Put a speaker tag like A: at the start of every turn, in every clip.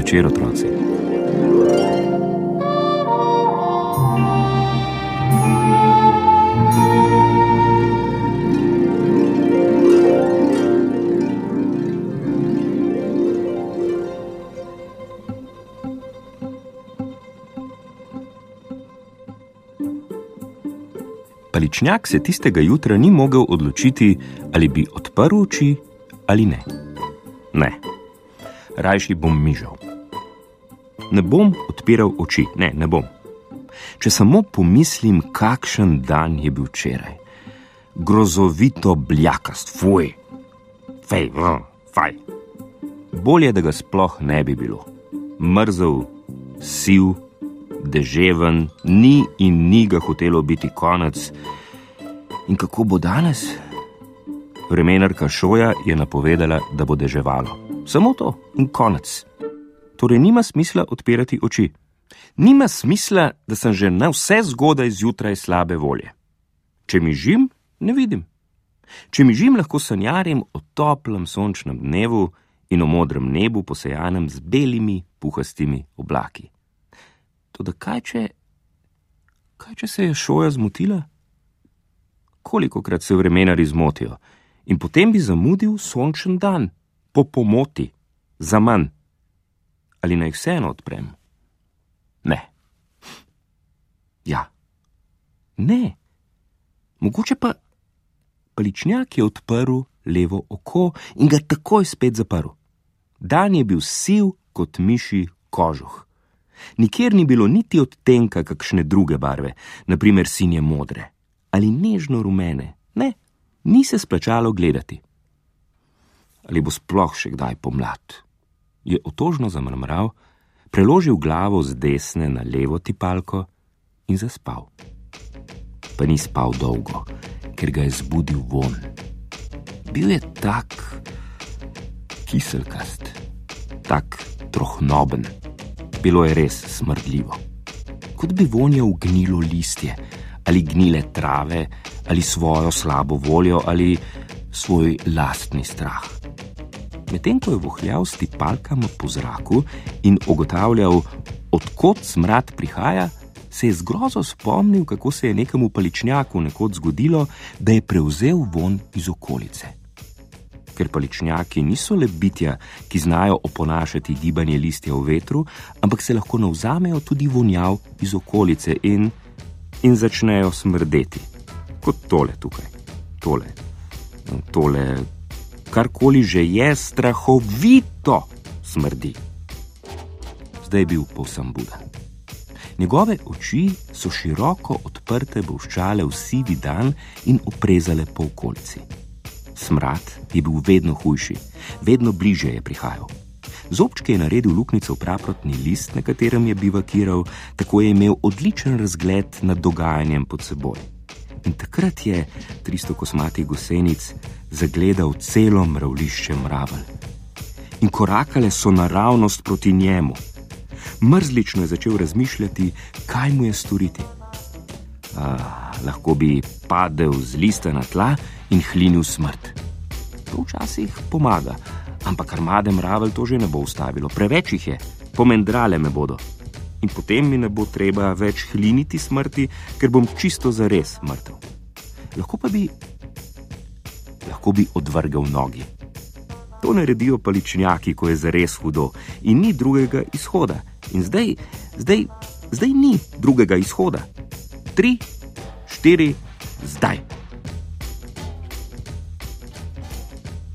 A: večer, otroci. Paličnjak se tistega jutra ni mogel odločiti, ali bi odprl oči ali ne. Ne, rajši bom mižal. Ne bom odpiral oči, ne, ne bom. Če samo pomislim, kakšen dan je bil včeraj. Grozovito bljakast, fuj, fej, faj. Bolje, da ga sploh ne bi bilo. Mrzel, siv, deževen, ni in ni ga hotelo biti konec. In kako bo danes? Vremenarka Šoja je napovedala, da bo deževalo. Samo to in konec. Torej, nima smisla odpirati oči. Nima smisla, da sem že na vse zgodaj zjutraj slabe volje. Če mi žim, ne vidim. Če mi žim, lahko sanjarim o toplem sončnem dnevu in o modrem nebu posejanem z belimi, puhastimi oblaki. Toda kaj če, kaj če se je šoja zmotila? Kolikokrat se vremenari zmotijo in potem bi zamudil sončen dan, po pomoti, za manj. Ali naj vseeno odprem? Ne. Ja. Ne. Mogoče pa paličnjak je odprl levo oko in ga takoj spet zaprl. Dan je bil siv kot miši kožuh. Nikjer ni bilo niti odtenka kakšne druge barve, naprimer sinje modre ali nežno rumene. Ne, ni se splačalo gledati. Ali bo sploh še kdaj pomlad? Je otožno zamrmral, preložil glavo z desne na levo tipalko in zaspal. Pa ni spal dolgo, ker ga je zbudil von. Bil je tak kiselkast, tak trohnoben, bilo je res smrdljivo. Kot bi vonjal gnilo listje, ali gnile trave, ali svojo slabo voljo, ali svoj lastni strah. Medtem ko je vohljal s tipalkami po zraku in ugotavljal, odkot smrad prihaja, se je zgrozo spomnil, kako se je nekemu paličnjaku nekoč zgodilo, da je prevzel von iz okolice. Ker paličnjaki niso le bitja, ki znajo oponašati gibanje listja v vetru, ampak se lahko navzamejo tudi vonjav iz okolice in, in začnejo smrdeti. Kot tole tukaj, tole, tole, karkoli že je, strahovito smrdi. Zdaj je bil povsem buden. Njegove oči so široko odprte bolščale v sivi dan in oprezale po okolici. Smrad je bil vedno hujši, vedno bliže je prihajal. Zobčke je naredil luknjico v praprotni list, na katerem je bivakiral, tako je imel odličen razgled nad dogajanjem pod seboj. In takrat je 300 kosmatih gosenic zagledal celo mravlišče mravelj. In korakale so naravnost proti njemu. Mrzlično je začel razmišljati, kaj mu je storiti. Ah, lahko bi padel z lista na tla in hlinil smrt. To včasih pomaga, ampak armade mravelj to že ne bo ustavilo, preveč jih je, pomendrale me bodo. In potem mi ne bo treba več hliniti smrti, ker bom čisto za res mrtev. Lahko pa bi, lahko bi odvrgel nogi. To naredijo paličnjaki, ko je za res hudo in ni drugega izhoda. In zdaj, zdaj, zdaj ni drugega izhoda. Tri, štiri, zdaj.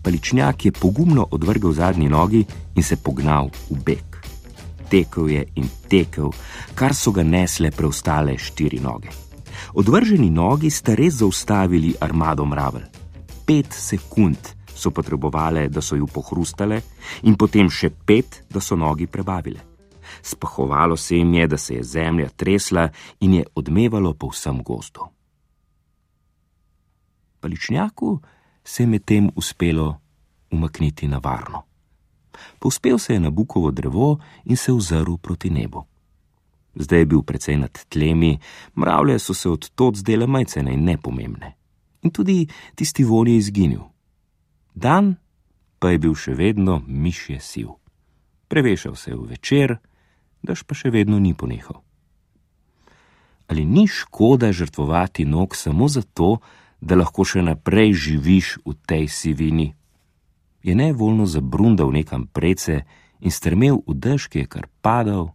A: Paličnjak je pogumno odvrgel zadnji nogi in se pognal v beg. Tekel je in tekel, kar so ga nesle preostale štiri noge. Odvrženi nogi sta res zaustavili armado mravelj. Pet sekund so potrebovali, da so ju pohrustale, in potem še pet, da so nogi prebavile. Spahovalo se jim je, da se je zemlja tresla in je odmevalo po vsem gozdu. Paličnjaku se je medtem uspelo umakniti na varno. Povspel se je na bukovo drevo in se ozrl proti nebu. Zdaj je bil precej nad tlemi, mravlje so se od tod zdele majcene in nepomembne. In tudi tisti vonj je izginil. Dan pa je bil še vedno mišje siv. Prevešal se je v večer, daš pa še vedno ni ponehal. Ali ni škoda žrtvovati nog samo zato, da lahko še naprej živiš v tej sivini? Je nevoljno zabrundal nekam prece in strmel v dež, ki je kar padal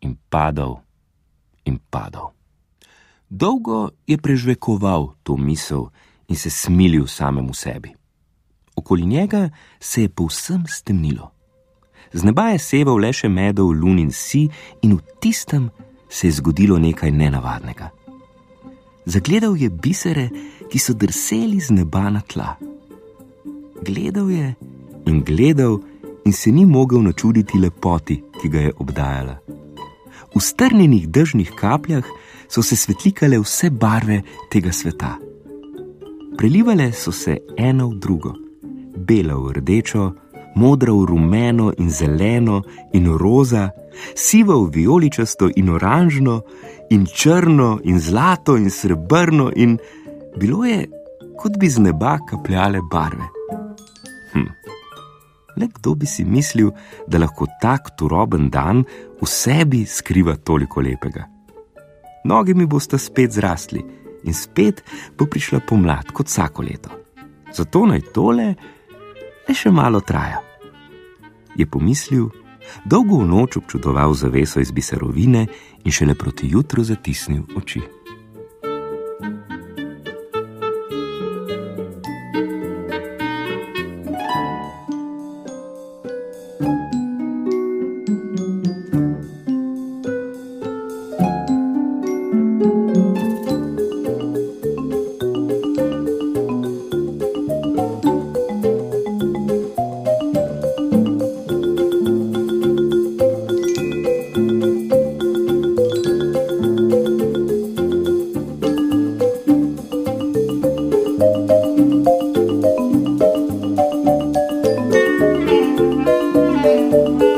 A: in padal in padal. Dolgo je prežvekoval to misel in se smilil samemu sebi. Okoli njega se je povsem stemnilo. Z neba je seval le še medov lunin si in v tistem se je zgodilo nekaj nenavadnega. Zagledal je bisere, ki so drseli z neba na tla. Gledal je in gledal in se ni mogel načuditi lepoti, ki ga je obdajala. V strnjenih držnih kapljah so se svetlikale vse barve tega sveta. Prelivale so se ena v drugo, bela v rdečo, modra v rumeno in zeleno in roza, siva v vijoličasto in oranžno, in črno in zlato in srebrno, in bilo je, kot bi z neba kapljale barve. Hm. Le kdo bi si mislil, da lahko tak turoben dan v sebi skriva toliko lepega? Noge mi boste spet zrasli in spet bo prišla pomlad kot vsako leto. Zato naj tole le še malo traja. Je pomislil, dolgo v noč občudoval zaveso iz biserovine in šele proti jutru zatisnil oči. Música